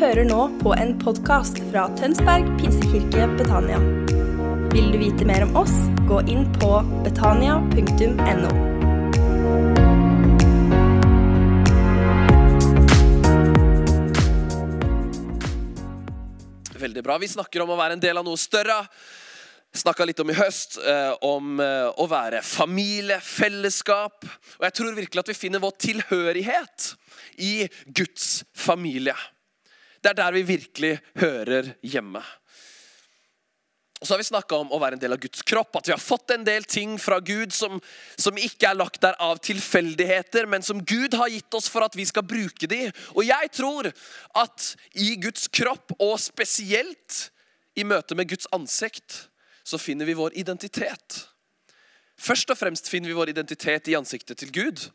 hører nå på en podkast fra Tønsberg pinsekirke Betania. Vil du vite mer om oss, gå inn på betania.no. Veldig bra. Vi snakker om å være en del av noe større. Snakka litt om i høst, eh, om eh, å være familie, fellesskap. Og jeg tror virkelig at vi finner vår tilhørighet i Guds familie. Det er der vi virkelig hører hjemme. Og så har vi snakka om å være en del av Guds kropp. At vi har fått en del ting fra Gud som, som, ikke er lagt der av tilfeldigheter, men som Gud har gitt oss for at vi skal bruke de. Og jeg tror at i Guds kropp, og spesielt i møte med Guds ansikt, så finner vi vår identitet. Først og fremst finner vi vår identitet i ansiktet til Gud.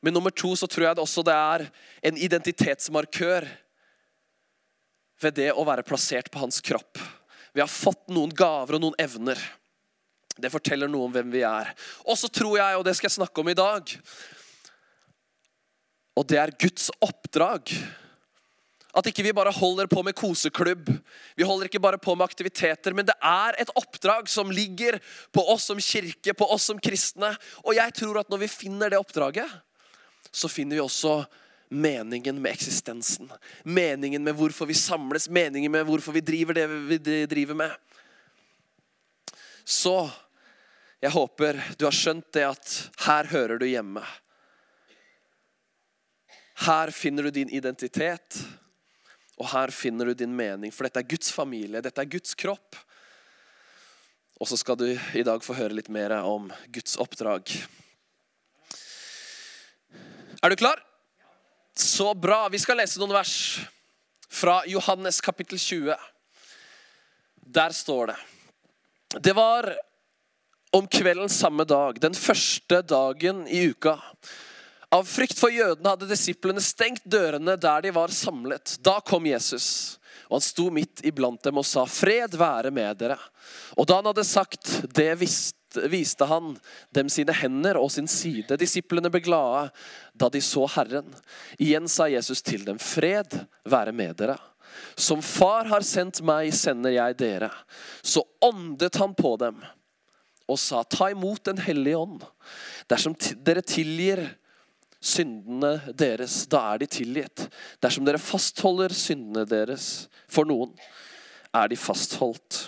Men nummer to så tror jeg det også det er en identitetsmarkør ved det å være plassert på hans kropp. Vi har fått noen gaver og noen evner. Det forteller noe om hvem vi er. Og så tror jeg, og det skal jeg snakke om i dag Og det er Guds oppdrag. At ikke vi bare holder på med koseklubb. Vi holder ikke bare på med aktiviteter, men det er et oppdrag som ligger på oss som kirke, på oss som kristne. Og jeg tror at når vi finner det oppdraget, så finner vi også meningen med eksistensen. Meningen med hvorfor vi samles, meningen med hvorfor vi driver det vi driver med. Så jeg håper du har skjønt det at her hører du hjemme. Her finner du din identitet, og her finner du din mening. For dette er Guds familie, dette er Guds kropp. Og så skal du i dag få høre litt mer om Guds oppdrag. Er du klar? Så bra. Vi skal lese noen vers fra Johannes kapittel 20. Der står det Det var om kvelden samme dag, den første dagen i uka. Av frykt for jødene hadde disiplene stengt dørene der de var samlet. Da kom Jesus, og han sto midt iblant dem og sa, 'Fred være med dere.' Og da han hadde sagt det, visste viste han dem sine hender og sin side. Disiplene ble glade da de så Herren. Igjen sa Jesus til dem, fred være med dere. Som far har sendt meg, sender jeg dere. Så åndet han på dem og sa, ta imot Den hellige ånd. Dersom dere tilgir syndene deres, da er de tilgitt. Dersom dere fastholder syndene deres for noen, er de fastholdt.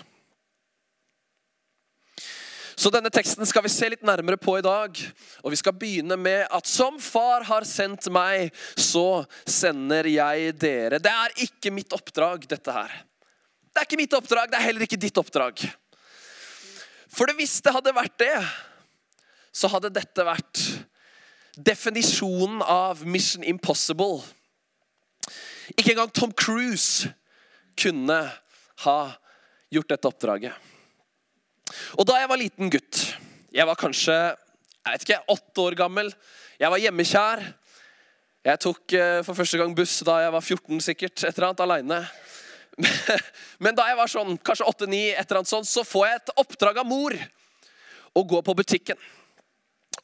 Så denne teksten skal vi se litt nærmere på i dag. Og vi skal begynne med at som far har sendt meg, så sender jeg dere. Det er ikke mitt oppdrag, dette her. Det er ikke mitt oppdrag, det er heller ikke ditt oppdrag. For hvis det hadde vært det, så hadde dette vært definisjonen av Mission Impossible. Ikke engang Tom Cruise kunne ha gjort dette oppdraget. Og da jeg var liten gutt, jeg var kanskje jeg vet ikke, åtte år gammel, jeg var hjemmekjær. Jeg tok eh, for første gang buss da jeg var 14 sikkert, et eller annet, aleine. Men da jeg var sånn, kanskje 8-9, et eller annet sånt, så får jeg et oppdrag av mor å gå på butikken.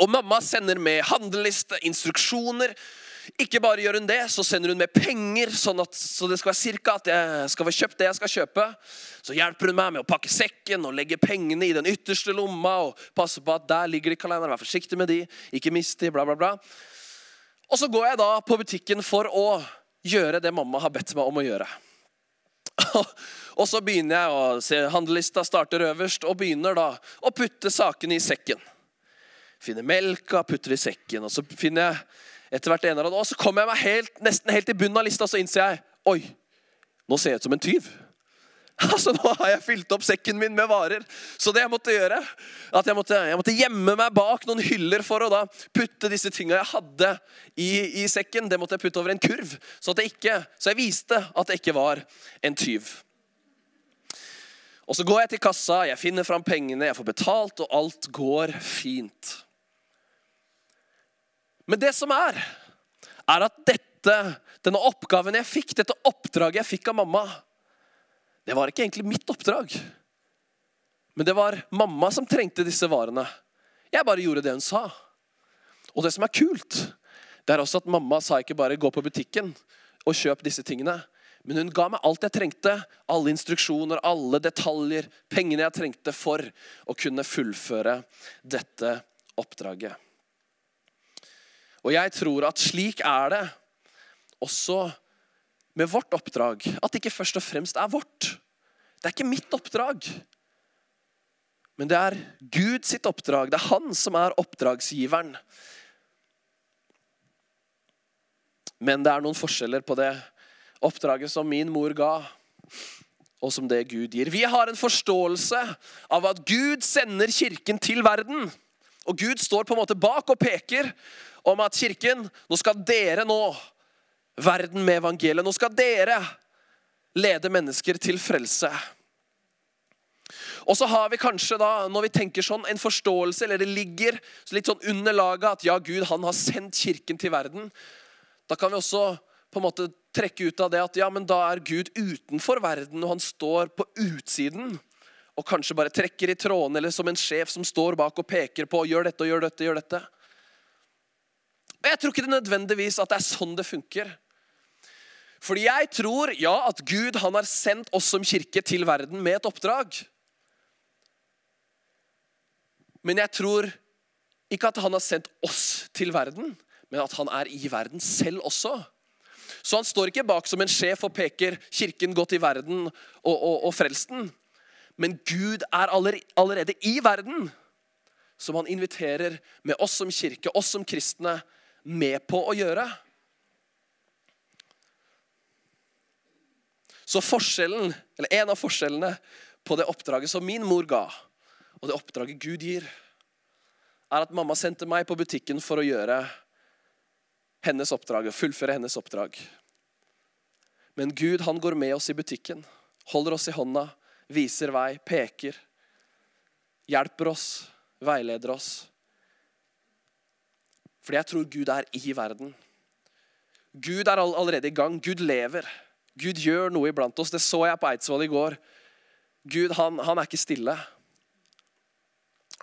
Og mamma sender med handleliste, instruksjoner, ikke bare gjør hun det, så sender hun med penger, sånn at, så det skal være cirka at jeg skal få kjøpt det jeg skal kjøpe. Så hjelper hun meg med å pakke sekken og legge pengene i den ytterste lomma. og passe på at der ligger de kalenderen, Vær forsiktig med de, ikke mist de, bla, bla, bla. Og så går jeg da på butikken for å gjøre det mamma har bedt meg om å gjøre. og så begynner jeg å se Handlelista starter øverst, og begynner da å putte sakene i sekken. Finner melka, putter i sekken, og så finner jeg etter hvert ene Og så kommer jeg meg helt, nesten helt til bunnen av lista, så innser jeg Oi, nå ser jeg ut som en tyv. Altså, Nå har jeg fylt opp sekken min med varer. Så det jeg måtte gjøre, at jeg måtte, jeg måtte gjemme meg bak noen hyller for å da putte disse tinga jeg hadde i, i, sekken, det måtte jeg putte over en kurv. Så, jeg ikke, så jeg viste at det ikke var en tyv. Og Så går jeg til kassa, jeg finner fram pengene, jeg får betalt, og alt går fint. Men det som er, er at dette, denne oppgaven jeg fikk, dette oppdraget jeg fikk av mamma, det var ikke egentlig mitt oppdrag. Men det var mamma som trengte disse varene. Jeg bare gjorde det hun sa. Og det som er kult, det er også at mamma sa ikke bare 'gå på butikken og kjøp disse tingene', Men hun ga meg alt jeg trengte. Alle instruksjoner, alle detaljer, pengene jeg trengte for å kunne fullføre dette oppdraget. Og jeg tror at slik er det også med vårt oppdrag. At det ikke først og fremst er vårt. Det er ikke mitt oppdrag. Men det er Gud sitt oppdrag. Det er han som er oppdragsgiveren. Men det er noen forskjeller på det oppdraget som min mor ga, og som det Gud gir. Vi har en forståelse av at Gud sender kirken til verden. Og Gud står på en måte bak og peker om at kirken, nå skal dere nå verden med evangeliet. Nå skal dere lede mennesker til frelse. Og så har vi kanskje da, når vi tenker sånn, en forståelse, eller det ligger litt sånn under laget at ja, Gud han har sendt kirken til verden. Da kan vi også på en måte trekke ut av det at ja, men da er Gud utenfor verden, og han står på utsiden. Og kanskje bare trekker i trådene, eller som en sjef som står bak og peker på gjør dette og gjør dette. gjør dette. Og Jeg tror ikke det nødvendigvis at det er sånn det funker. Fordi jeg tror ja, at Gud han har sendt oss som kirke til verden med et oppdrag. Men jeg tror ikke at han har sendt oss til verden, men at han er i verden selv også. Så han står ikke bak som en sjef og peker 'Kirken godt i verden og, og, og frelst den'. Men Gud er allerede i verden, som han inviterer med oss som kirke, oss som kristne, med på å gjøre. Så forskjellen, eller en av forskjellene på det oppdraget som min mor ga, og det oppdraget Gud gir, er at mamma sendte meg på butikken for å gjøre hennes oppdrag, fullføre hennes oppdrag. Men Gud han går med oss i butikken, holder oss i hånda, viser vei, peker. Hjelper oss, veileder oss. Fordi jeg tror Gud er i verden. Gud er allerede i gang. Gud lever. Gud gjør noe iblant oss. Det så jeg på Eidsvoll i går. Gud han, han er ikke stille.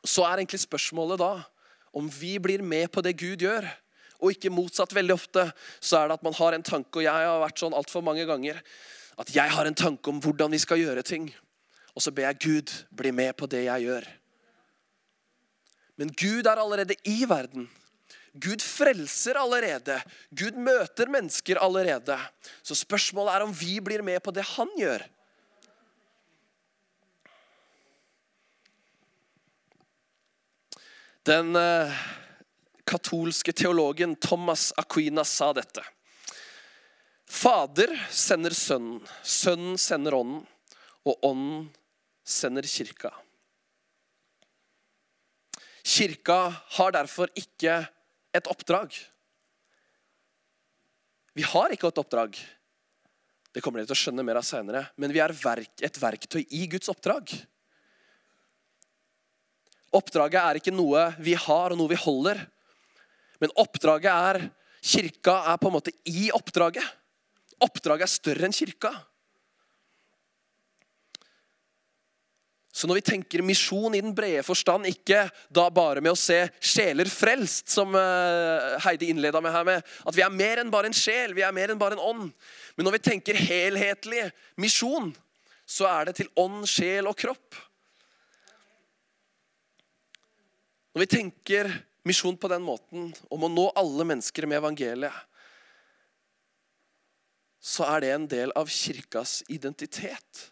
Så er egentlig spørsmålet da om vi blir med på det Gud gjør og ikke motsatt. Veldig ofte så er det at man har en tanke, og jeg har vært sånn altfor mange ganger, at jeg har en tanke om hvordan vi skal gjøre ting. Og så ber jeg Gud bli med på det jeg gjør. Men Gud er allerede i verden. Gud frelser allerede. Gud møter mennesker allerede. Så spørsmålet er om vi blir med på det han gjør. Den uh, katolske teologen Thomas Aquina sa dette. Fader sender Sønnen, Sønnen sender Ånden, og Ånden sender Kirka. Kirka har derfor ikke et oppdrag. Vi har ikke et oppdrag. Det kommer dere til å skjønne mer av senere. Men vi er et verktøy i Guds oppdrag. Oppdraget er ikke noe vi har og noe vi holder. Men oppdraget er Kirka er på en måte i oppdraget. Oppdraget er større enn kirka. Så når vi tenker misjon i den brede forstand, ikke da bare med å se sjeler frelst, som eh, Heidi innleda med her med, at vi er mer enn bare en sjel, vi er mer enn bare en ånd. Men når vi tenker helhetlig misjon, så er det til ånd, sjel og kropp. Når vi tenker misjon på den måten, om å nå alle mennesker med evangeliet, så er det en del av kirkas identitet.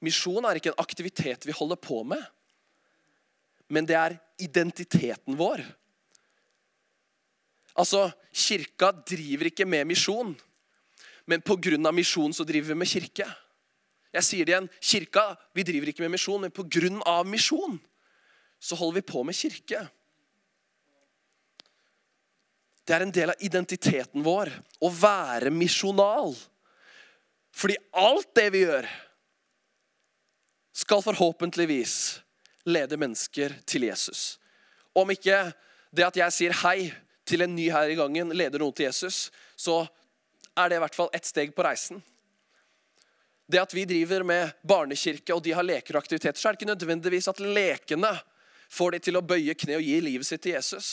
Misjon er ikke en aktivitet vi holder på med, men det er identiteten vår. Altså, Kirka driver ikke med misjon, men pga. misjon så driver vi med kirke. Jeg sier det igjen. Kirka vi driver ikke med misjon, men pga. misjon så holder vi på med kirke. Det er en del av identiteten vår å være misjonal. Fordi alt det vi gjør, skal forhåpentligvis lede mennesker til Jesus. Om ikke det at jeg sier hei til en ny her i gangen, leder noen til Jesus, så er det i hvert fall ett steg på reisen. Det at vi driver med barnekirke og de har leker og aktiviteter, så er det ikke nødvendigvis at lekene får de til å bøye kne og gi livet sitt til Jesus.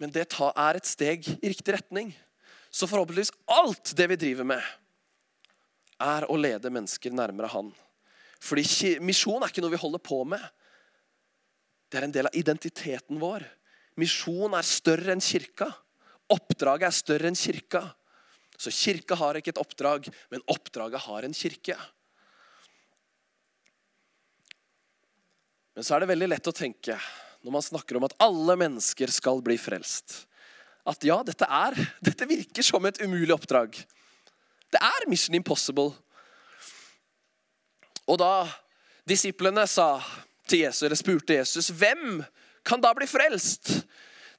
Men det er et steg i riktig retning. Så forhåpentligvis alt det vi driver med, er å lede mennesker nærmere Han. Fordi misjon er ikke noe vi holder på med. Det er en del av identiteten vår. Misjon er større enn kirka. Oppdraget er større enn kirka. Så kirka har ikke et oppdrag, men oppdraget har en kirke. Men så er det veldig lett å tenke når man snakker om at alle mennesker skal bli frelst, at ja, dette, er, dette virker som et umulig oppdrag. Det er mission impossible. Og da disiplene sa til Jesus, eller spurte Jesus, hvem kan da bli frelst?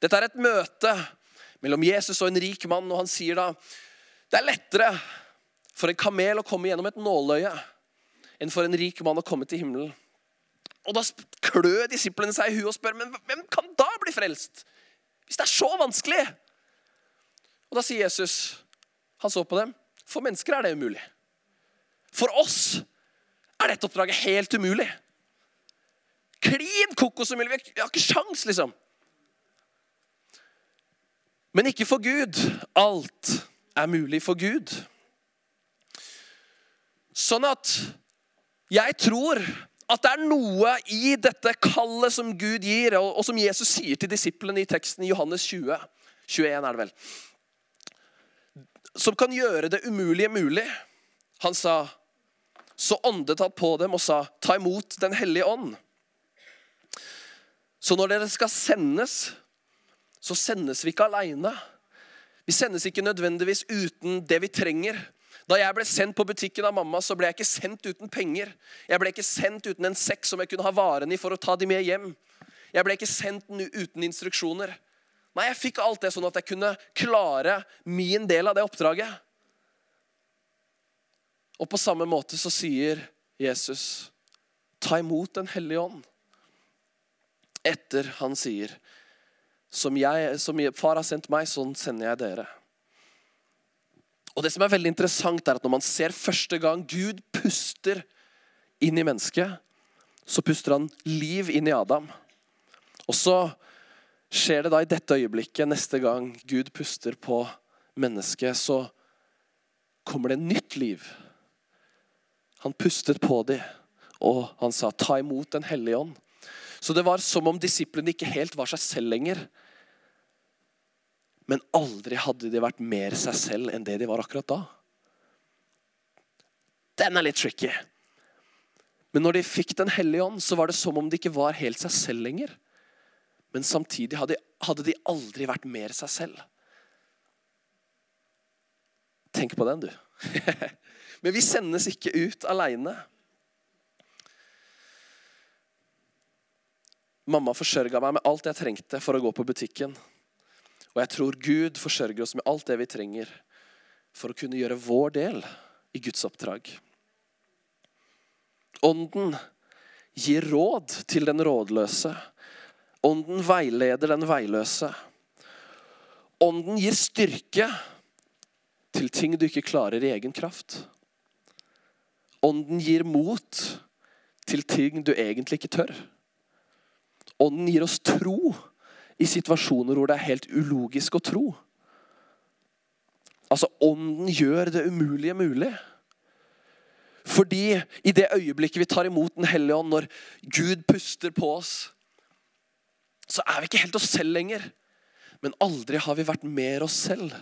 Dette er et møte mellom Jesus og en rik mann, og han sier da det er lettere for en kamel å komme gjennom et nåløye enn for en rik mann å komme til himmelen. Og da klør disiplene seg i huet og spør men hvem kan da bli frelst? Hvis det er så vanskelig. Og da sier Jesus, han så på dem, for mennesker er det umulig. For oss er dette oppdraget helt umulig. Klin kokosumulig! Vi har ikke sjans, liksom. Men ikke for Gud. Alt er mulig for Gud. Sånn at jeg tror at det er noe i dette kallet som Gud gir, og, og som Jesus sier til disiplene i teksten i Johannes 20, 21 er det vel, som kan gjøre det umulige mulig. Han sa, så åndet han på dem og sa, ta imot den hellige ånd. Så når dere skal sendes, så sendes vi ikke alene. Vi sendes ikke nødvendigvis uten det vi trenger. Da jeg ble sendt på butikken av mamma, så ble jeg ikke sendt uten penger. Jeg ble ikke sendt uten en sekk som jeg kunne ha varene i for å ta de med hjem. Jeg ble ikke sendt uten instruksjoner. Nei, jeg fikk alt det sånn at jeg kunne klare min del av det oppdraget. Og på samme måte så sier Jesus, ta imot Den hellige ånd. Etter han sier, som, jeg, som far har sendt meg, sånn sender jeg dere. Og det som er veldig interessant er at Når man ser første gang Gud puster inn i mennesket, så puster han liv inn i Adam. Og så skjer det da i dette øyeblikket, neste gang Gud puster på mennesket, så kommer det nytt liv. Han pustet på dem, og han sa 'ta imot Den hellige ånd'. Så det var som om disiplene ikke helt var seg selv lenger. Men aldri hadde de vært mer seg selv enn det de var akkurat da. Den er litt tricky. Men når de fikk Den hellige ånd, så var det som om de ikke var helt seg selv lenger. Men samtidig hadde, hadde de aldri vært mer seg selv. Tenk på den, du. Men vi sendes ikke ut aleine. Mamma forsørga meg med alt jeg trengte for å gå på butikken. Og jeg tror Gud forsørger oss med alt det vi trenger for å kunne gjøre vår del i Guds oppdrag. Ånden gir råd til den rådløse. Ånden veileder den veiløse. Ånden gir styrke til ting du ikke klarer i egen kraft. Ånden gir mot til ting du egentlig ikke tør. Ånden gir oss tro i situasjoner hvor det er helt ulogisk å tro. Altså, ånden gjør det umulige mulig. Fordi i det øyeblikket vi tar imot Den hellige ånd, når Gud puster på oss, så er vi ikke helt oss selv lenger. Men aldri har vi vært mer oss selv.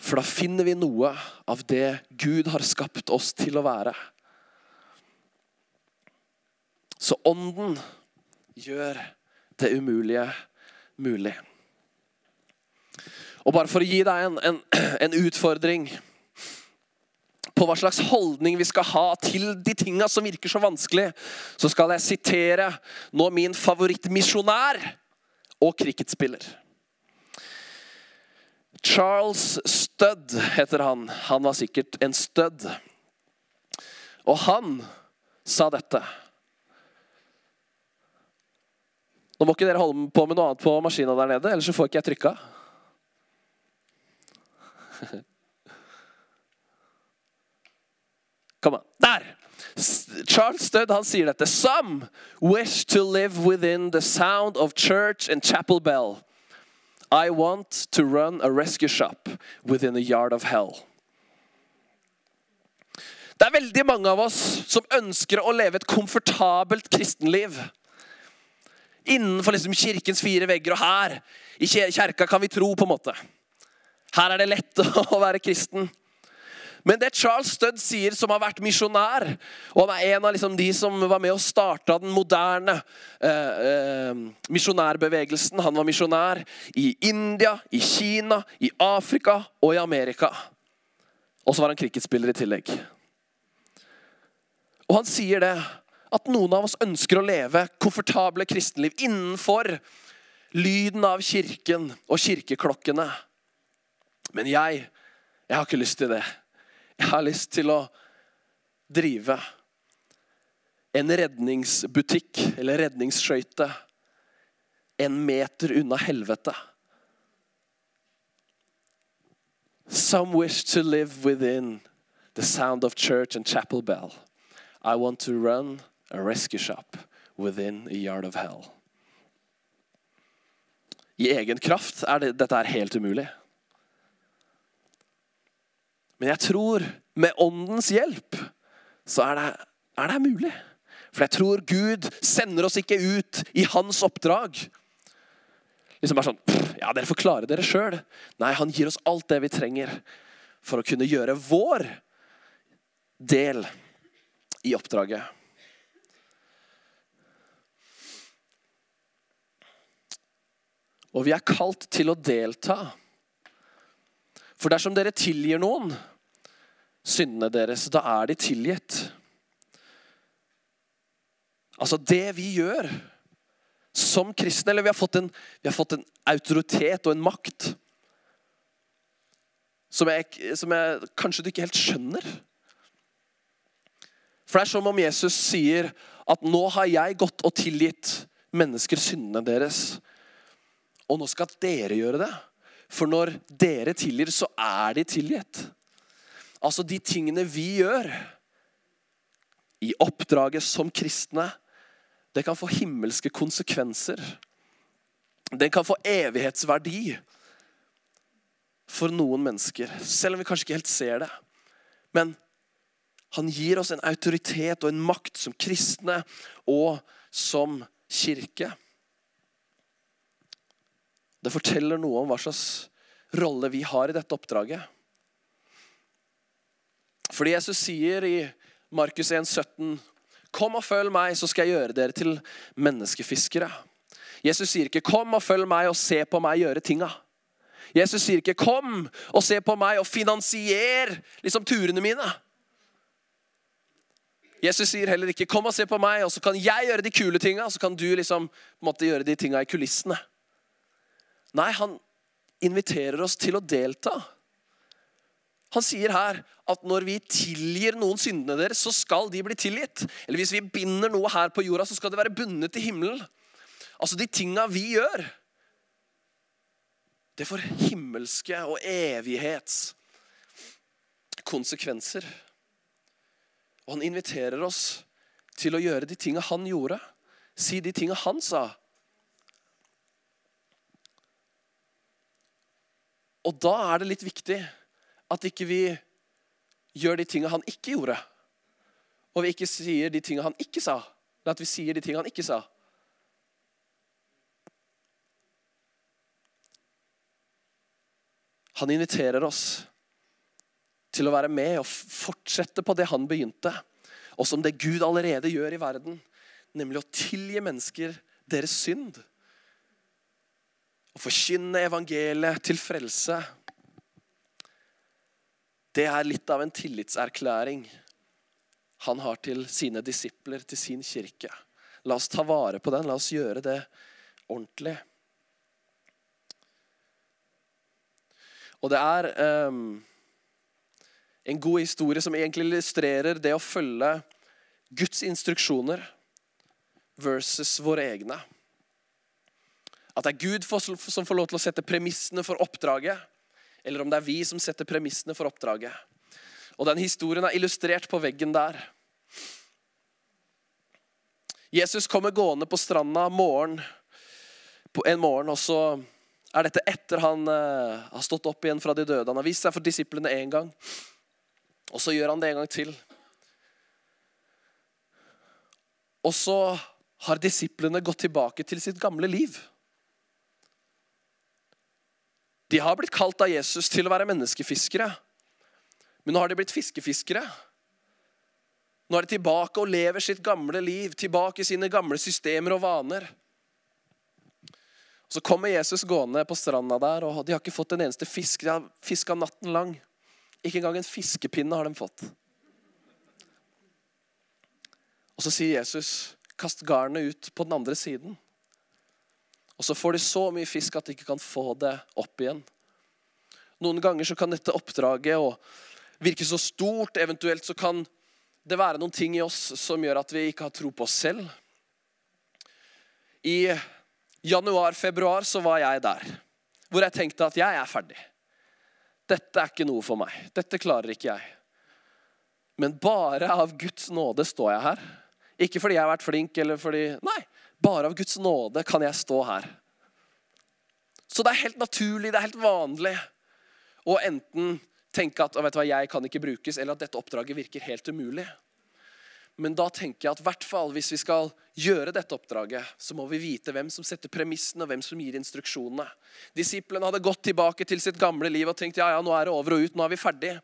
For da finner vi noe av det Gud har skapt oss til å være. Så ånden gjør det umulige mulig. Og bare for å gi deg en, en, en utfordring på hva slags holdning vi skal ha til de tinga som virker så vanskelig, så skal jeg sitere nå min favorittmisjonær og cricketspiller. Charles Studd heter han. Han var sikkert en stødd. Og han sa dette. Nå må ikke dere holde på med noe annet på maskina der nede, ellers så får ikke jeg trykka. Kom an. Der! Charles Studd han sier dette. Some wish to live within the sound of church and chapel bell. I want to run a rescue shop within a yard of hell. Det er veldig mange av oss som ønsker å leve et komfortabelt kristenliv. Innenfor liksom kirkens fire vegger og her. I kjerka kan vi tro, på en måte. Her er det lett å være kristen. Men det Charles Studd sier, som har vært misjonær, og han er en av liksom de som var med og starta den moderne eh, eh, misjonærbevegelsen Han var misjonær i India, i Kina, i Afrika og i Amerika. Og så var han cricketspiller i tillegg. Og han sier det at noen av oss ønsker å leve komfortable kristenliv innenfor lyden av kirken og kirkeklokkene. Men jeg, jeg har ikke lyst til det. Jeg har lyst til å drive en redningsbutikk eller redningsskøyte en meter unna helvete. Some wish to live within the sound of church and chapel bell. I want to run a rescue shop within a yard of hell. I egen kraft er det, dette er helt umulig. Men jeg tror med åndens hjelp så er det, er det mulig. For jeg tror Gud sender oss ikke ut i hans oppdrag. Liksom bare sånn Ja, dere får klare dere sjøl. Nei, han gir oss alt det vi trenger for å kunne gjøre vår del i oppdraget. Og vi er kalt til å delta. For dersom dere tilgir noen, syndene deres. Da er de tilgitt. Altså, det vi gjør som kristne Eller vi har, fått en, har fått en autoritet og en makt som jeg, som jeg kanskje du ikke helt skjønner. For det er som om Jesus sier at 'nå har jeg gått og tilgitt mennesker syndene deres'. Og nå skal dere gjøre det. For når dere tilgir, så er de tilgitt. Altså de tingene vi gjør i oppdraget som kristne, det kan få himmelske konsekvenser. Det kan få evighetsverdi for noen mennesker, selv om vi kanskje ikke helt ser det. Men han gir oss en autoritet og en makt som kristne og som kirke. Det forteller noe om hva slags rolle vi har i dette oppdraget. Fordi Jesus sier i Markus 1, 17, Kom og følg meg, så skal jeg gjøre dere til menneskefiskere. Jesus sier ikke 'kom og følg meg og se på meg gjøre tinga'. Jesus sier ikke 'kom og se på meg og finansier liksom turene mine'. Jesus sier heller ikke 'kom og se på meg, og så kan jeg gjøre de kule tinga', så kan du liksom på en måte gjøre de tinga i kulissene. Nei, han inviterer oss til å delta. Han sier her at når vi tilgir noen syndene deres, så skal de bli tilgitt. Eller hvis vi binder noe her på jorda, så skal det være bundet til himmelen. Altså de tinga vi gjør, det får himmelske og evighets konsekvenser. Og han inviterer oss til å gjøre de tinga han gjorde. Si de tinga han sa. Og da er det litt viktig at ikke vi gjør de tingene han ikke gjorde. Og vi ikke sier de tingene han ikke sa. Men at vi sier de tingene han ikke sa. Han inviterer oss til å være med og fortsette på det han begynte, og som det Gud allerede gjør i verden, nemlig å tilgi mennesker deres synd. Å forkynne evangeliet til frelse det er litt av en tillitserklæring han har til sine disipler, til sin kirke. La oss ta vare på den. La oss gjøre det ordentlig. Og det er um, en god historie som egentlig illustrerer det å følge Guds instruksjoner versus våre egne. At det er Gud som får lov til å sette premissene for oppdraget eller om det er vi som setter premissene for oppdraget. Og den historien er illustrert på veggen der. Jesus kommer gående på stranda morgen, på en morgen, og så er dette etter han uh, har stått opp igjen fra de døde. Han har vist seg for disiplene én gang, og så gjør han det en gang til. Og så har disiplene gått tilbake til sitt gamle liv. De har blitt kalt av Jesus til å være menneskefiskere. Men nå har de blitt fiskefiskere. Nå er de tilbake og lever sitt gamle liv, tilbake i sine gamle systemer og vaner. Så kommer Jesus gående på stranda der, og de har ikke fått en eneste fisk. De har fiska natten lang. Ikke engang en fiskepinne har de fått. Og så sier Jesus, 'Kast garnet ut på den andre siden'. Og så får de så mye fisk at de ikke kan få det opp igjen. Noen ganger så kan dette oppdraget virke så stort. Eventuelt så kan det være noen ting i oss som gjør at vi ikke har tro på oss selv. I januar-februar så var jeg der, hvor jeg tenkte at jeg er ferdig. Dette er ikke noe for meg. Dette klarer ikke jeg. Men bare av Guds nåde står jeg her. Ikke fordi jeg har vært flink, eller fordi Nei, bare av Guds nåde kan jeg stå her. Så det er helt naturlig, det er helt vanlig å enten tenke at vet du hva, jeg kan ikke brukes, eller at dette oppdraget virker helt umulig. Men da tenker jeg at hvert fall hvis vi skal gjøre dette oppdraget, så må vi vite hvem som setter premissene, og hvem som gir instruksjonene. Disiplene hadde gått tilbake til sitt gamle liv og tenkt ja, ja, nå er det over og ut, nå er vi ferdig.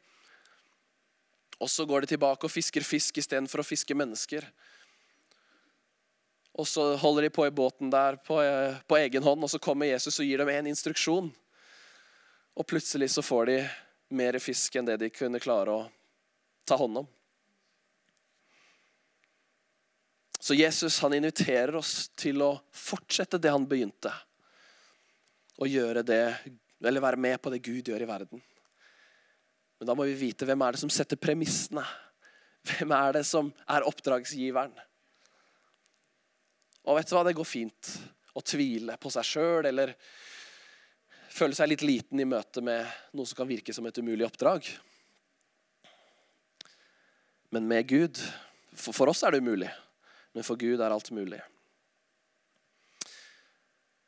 Og så går de tilbake og fisker fisk istedenfor å fiske mennesker. Og så holder de på i båten der på, på egen hånd, og så kommer Jesus og gir dem en instruksjon. Og plutselig så får de mer fisk enn det de kunne klare å ta hånd om. Så Jesus han inviterer oss til å fortsette det han begynte. Og gjøre det, eller være med på det Gud gjør i verden. Men da må vi vite hvem er det som setter premissene. Hvem er det som er oppdragsgiveren? Og vet du hva, det går fint å tvile på seg sjøl eller føle seg litt liten i møte med noe som kan virke som et umulig oppdrag. Men med Gud For, oss er det umulig, men for Gud er alt mulig.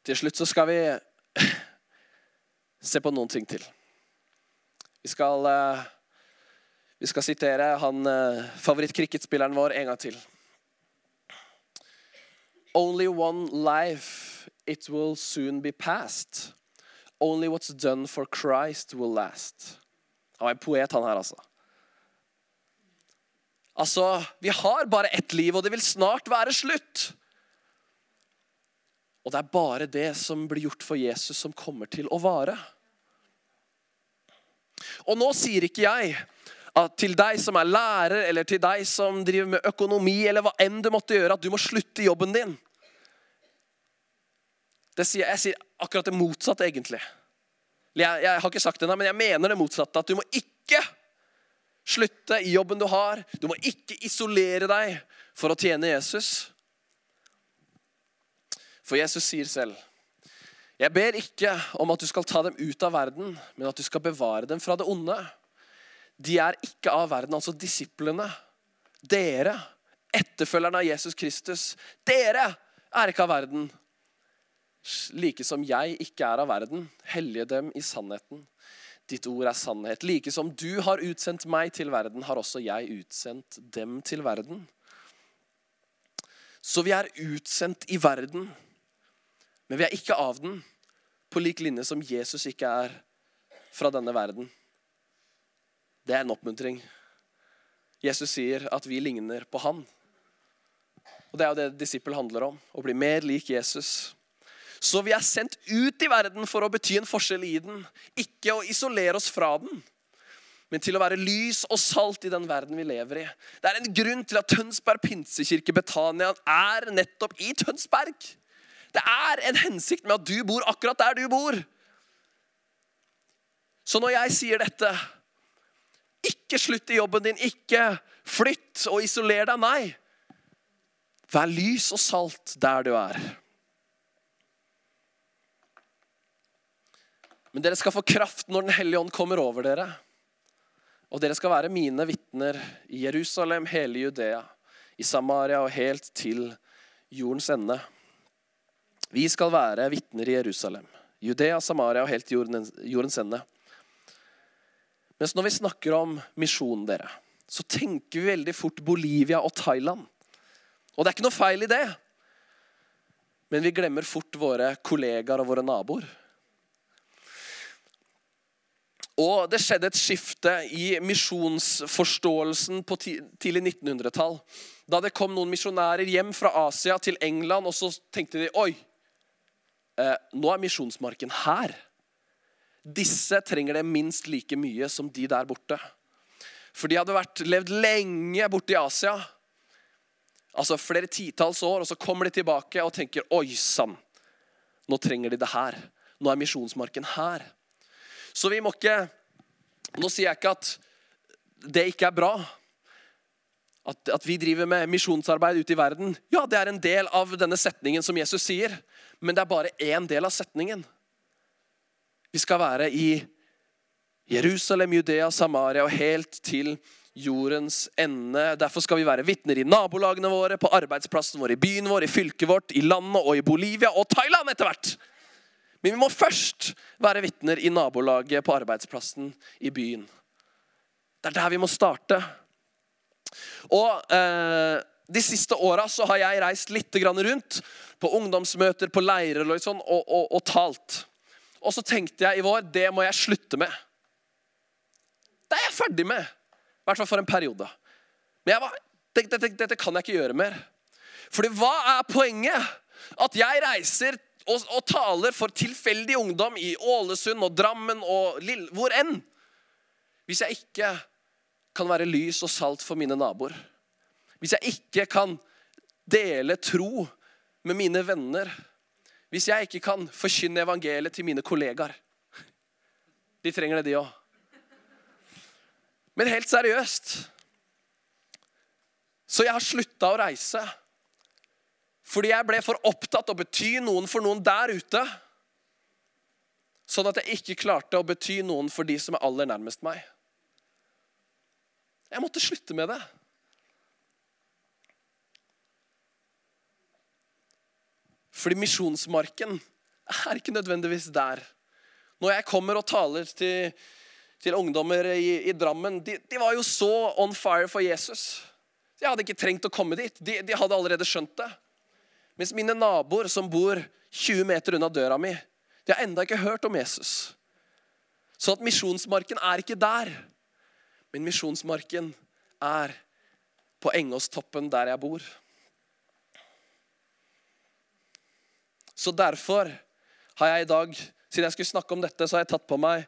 Til slutt så skal vi se på noen ting til. Vi skal, eh, vi skal sitere han eh, favorittcricketspilleren vår en gang til. Only one life, it will soon be past. Only what's done for Christ will last. Han var en poet, han her, altså. Altså, Vi har bare ett liv, og det vil snart være slutt. Og det er bare det som blir gjort for Jesus, som kommer til å vare. Og nå sier ikke jeg at til deg som er lærer, eller til deg som driver med økonomi, eller hva enn du måtte gjøre, at du må slutte jobben din. Sier, jeg sier akkurat det motsatte, egentlig. Jeg, jeg har ikke sagt det, men jeg mener det motsatte. At du må ikke slutte i jobben du har. Du må ikke isolere deg for å tjene Jesus. For Jesus sier selv jeg ber ikke om at du skal ta dem ut av verden, men at du skal bevare dem fra det onde. De er ikke av verden, altså disiplene. Dere, etterfølgerne av Jesus Kristus. Dere er ikke av verden, like som jeg ikke er av verden, hellige dem i sannheten. Ditt ord er sannhet. Like som du har utsendt meg til verden, har også jeg utsendt dem til verden. Så vi er utsendt i verden, men vi er ikke av den, på lik linje som Jesus ikke er fra denne verden. Det er en oppmuntring. Jesus sier at vi ligner på han. Og Det er jo det disippel handler om. Å bli mer lik Jesus. Så vi er sendt ut i verden for å bety en forskjell i den. Ikke å isolere oss fra den, men til å være lys og salt i den verden vi lever i. Det er en grunn til at Tønsberg pinsekirke Betania er nettopp i Tønsberg. Det er en hensikt med at du bor akkurat der du bor. Så når jeg sier dette Ikke slutt i jobben din, ikke flytt og isoler deg. Nei. Vær lys og salt der du er. Men dere skal få kraft når Den hellige ånd kommer over dere. Og dere skal være mine vitner i Jerusalem, hele Judea, i Samaria og helt til jordens ende. Vi skal være vitner i Jerusalem, Judea, Samaria og helt til jordens ende. Mens når vi snakker om misjon, dere, så tenker vi veldig fort Bolivia og Thailand. Og det er ikke noe feil i det. Men vi glemmer fort våre kollegaer og våre naboer. Og det skjedde et skifte i misjonsforståelsen på tidlig 1900-tall. Da det kom noen misjonærer hjem fra Asia til England, og så tenkte de oi, eh, nå er misjonsmarken her. Disse trenger det minst like mye som de der borte. For de hadde vært, levd lenge borte i Asia. Altså flere titalls år, og så kommer de tilbake og tenker oi sann, nå trenger de det her. Nå er misjonsmarken her. Så vi må ikke Nå sier jeg ikke at det ikke er bra. At, at vi driver med misjonsarbeid ute i verden. Ja, det er en del av denne setningen som Jesus sier. Men det er bare én del av setningen. Vi skal være i Jerusalem, Judea, Samaria og helt til jordens ende. Derfor skal vi være vitner i nabolagene våre, på arbeidsplassen vår, i byen vår, i fylket vårt, i landet og i Bolivia og Thailand etter hvert. Men vi må først være vitner i nabolaget, på arbeidsplassen, i byen. Det er der vi må starte. Og eh, De siste åra har jeg reist litt rundt på ungdomsmøter, på leirer og, sånn, og, og, og talt. Og så tenkte jeg i vår det må jeg slutte med. Det er jeg ferdig med. I hvert fall for en periode. Men jeg var, dette, dette, dette kan jeg ikke gjøre mer. Fordi hva er poenget? At jeg reiser og, og taler for tilfeldig ungdom i Ålesund og Drammen og Lille, hvor enn. Hvis jeg ikke kan være lys og salt for mine naboer. Hvis jeg ikke kan dele tro med mine venner. Hvis jeg ikke kan forkynne evangeliet til mine kollegaer. De trenger det, de òg. Men helt seriøst Så jeg har slutta å reise. Fordi jeg ble for opptatt å bety noen for noen der ute. Sånn at jeg ikke klarte å bety noen for de som er aller nærmest meg. Jeg måtte slutte med det. Fordi misjonsmarken er ikke nødvendigvis der. Når jeg kommer og taler til, til ungdommer i, i Drammen de, de, var jo så on fire for Jesus. Jeg hadde ikke trengt å komme dit. De, de hadde allerede skjønt det. Mens mine naboer som bor 20 meter unna døra mi, de har enda ikke hørt om Jesus. Så at misjonsmarken er ikke der. Men misjonsmarken er på Engåstoppen, der jeg bor. Så derfor har jeg i dag, siden jeg skulle snakke om dette, så har jeg tatt på meg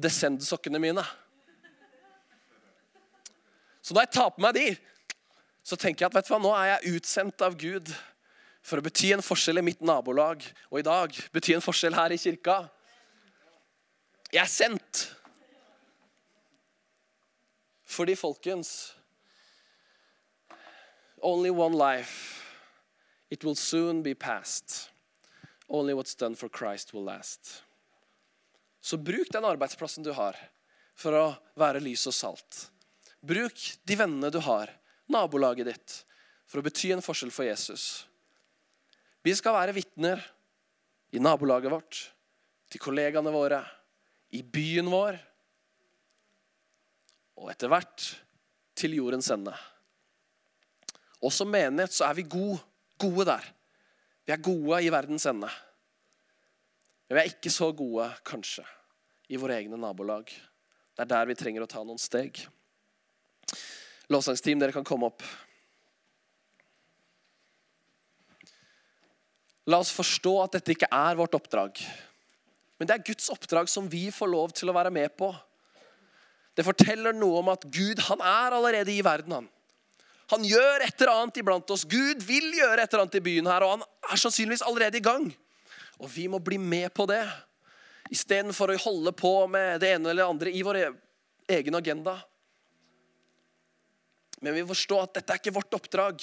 Descend-sokkene mine. Så når jeg tar på meg de, så tenker jeg at vet du hva, nå er jeg utsendt av Gud for å bety en forskjell i mitt nabolag, og i dag bety en forskjell her i kirka. Jeg er sendt. Fordi, folkens Only one life. It will soon be past. Only what's done for Christ will last. Så bruk den arbeidsplassen du har, for å være lys og salt. Bruk de vennene du har, nabolaget ditt, for å bety en forskjell for Jesus. Vi skal være vitner i nabolaget vårt, til kollegaene våre, i byen vår og etter hvert til jordens ende. Og som menighet så er vi gode, gode der. Vi er gode i verdens ende. Men vi er ikke så gode, kanskje, i våre egne nabolag. Det er der vi trenger å ta noen steg. Lovsangsteam, dere kan komme opp. La oss forstå at dette ikke er vårt oppdrag. Men det er Guds oppdrag som vi får lov til å være med på. Det forteller noe om at Gud han er allerede i verden. Han Han gjør et eller annet iblant oss. Gud vil gjøre et eller annet i byen her, og han er sannsynligvis allerede i gang. Og vi må bli med på det, istedenfor å holde på med det ene eller det andre i vår e- egen agenda. Men vi forstår at dette er ikke vårt oppdrag.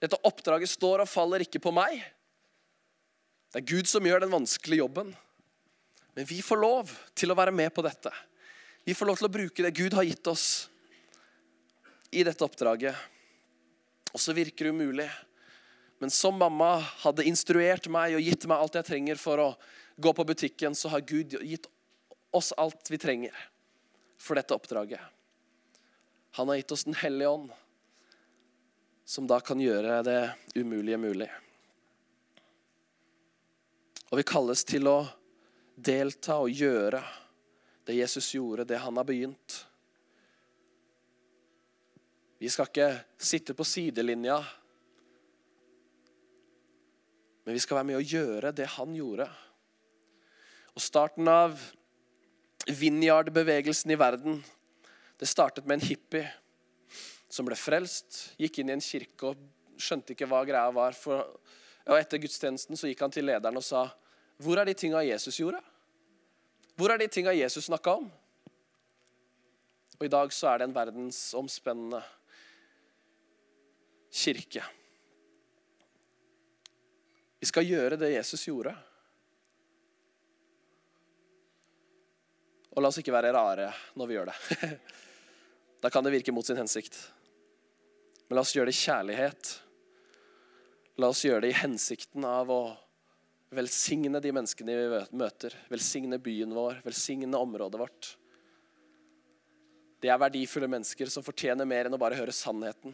Dette oppdraget står og faller ikke på meg. Det er Gud som gjør den vanskelige jobben. Men vi får lov til å være med på dette. Vi får lov til å bruke det Gud har gitt oss i dette oppdraget. Og så virker det umulig. Men som mamma hadde instruert meg og gitt meg alt jeg trenger for å gå på butikken, så har Gud gitt oss alt vi trenger for dette oppdraget. Han har gitt oss Den hellige ånd, som da kan gjøre det umulige mulig. Og vi kalles til å delta og gjøre det Jesus gjorde, det han har begynt. Vi skal ikke sitte på sidelinja, men vi skal være med å gjøre det han gjorde. Og starten av Vineyard-bevegelsen i verden, det startet med en hippie som ble frelst, gikk inn i en kirke og skjønte ikke hva greia var. For, og etter gudstjenesten så gikk han til lederen og sa, 'Hvor er de tinga Jesus gjorde?' Hvor er de tinga Jesus snakka om? Og i dag så er det en verdensomspennende kirke. Vi skal gjøre det Jesus gjorde. Og la oss ikke være rare når vi gjør det. Da kan det virke mot sin hensikt. Men la oss gjøre det i kjærlighet. La oss gjøre det i hensikten av å velsigne de menneskene vi møter. Velsigne byen vår, velsigne området vårt. Det er verdifulle mennesker som fortjener mer enn å bare høre sannheten.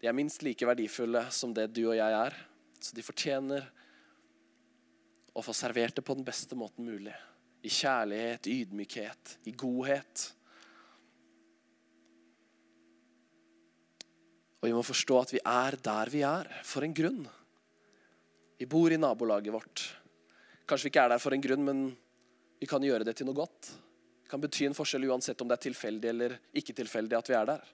De er minst like verdifulle som det du og jeg er. Så de fortjener å få servert det på den beste måten mulig. I kjærlighet, ydmykhet, i godhet. Og vi må forstå at vi er der vi er, for en grunn. Vi bor i nabolaget vårt. Kanskje vi ikke er der for en grunn, men vi kan gjøre det til noe godt. Det kan bety en forskjell uansett om det er tilfeldig eller ikke tilfeldig at vi er der.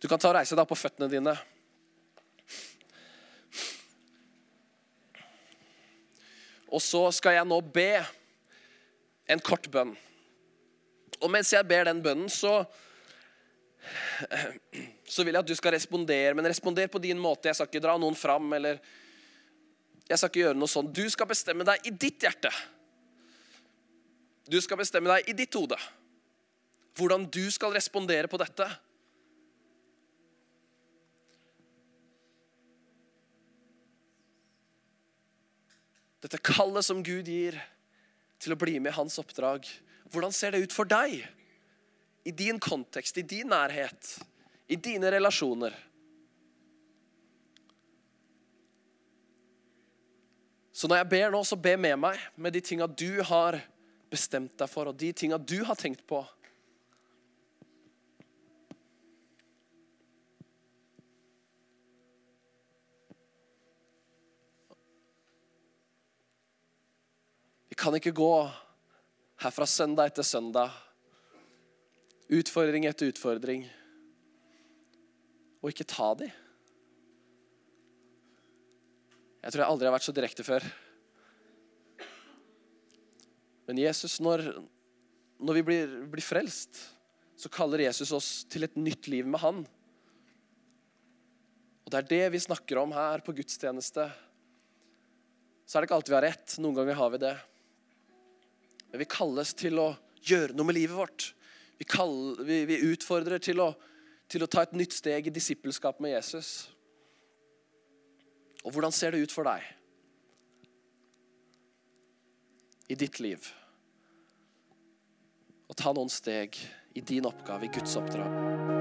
Du kan ta og reise deg på føttene dine. Og så skal jeg nå be en kort bønn. Og mens jeg ber den bønnen, så, så vil jeg at du skal respondere. Men responder på din måte. Jeg skal ikke dra noen fram. eller Jeg skal ikke gjøre noe sånn. Du skal bestemme deg i ditt hjerte. Du skal bestemme deg i ditt hode. Hvordan du skal respondere på dette. Dette kallet som Gud gir til å bli med i hans oppdrag. Hvordan ser det ut for deg? I din kontekst, i din nærhet, i dine relasjoner. Så når jeg ber nå, så be med meg med de tinga du har bestemt deg for, og de tinga du har tenkt på. Vi kan ikke gå herfra søndag etter søndag, utfordring etter utfordring, og ikke ta de. Jeg tror jeg aldri har vært så direkte før. Men Jesus, når, når vi blir, blir, frelst, så kaller Jesus oss til et nytt liv med Han. Og Det er det vi snakker om her på gudstjeneste. Så er det ikke alltid vi har rett. Noen ganger har vi det. Men vi kalles til å gjøre noe med livet vårt. Vi, kaller, vi, vi utfordrer til å, til å ta et nytt steg i disippelskap med Jesus. Og hvordan ser det ut for deg i ditt liv? Å ta noen steg i din oppgave, i Guds oppdrag.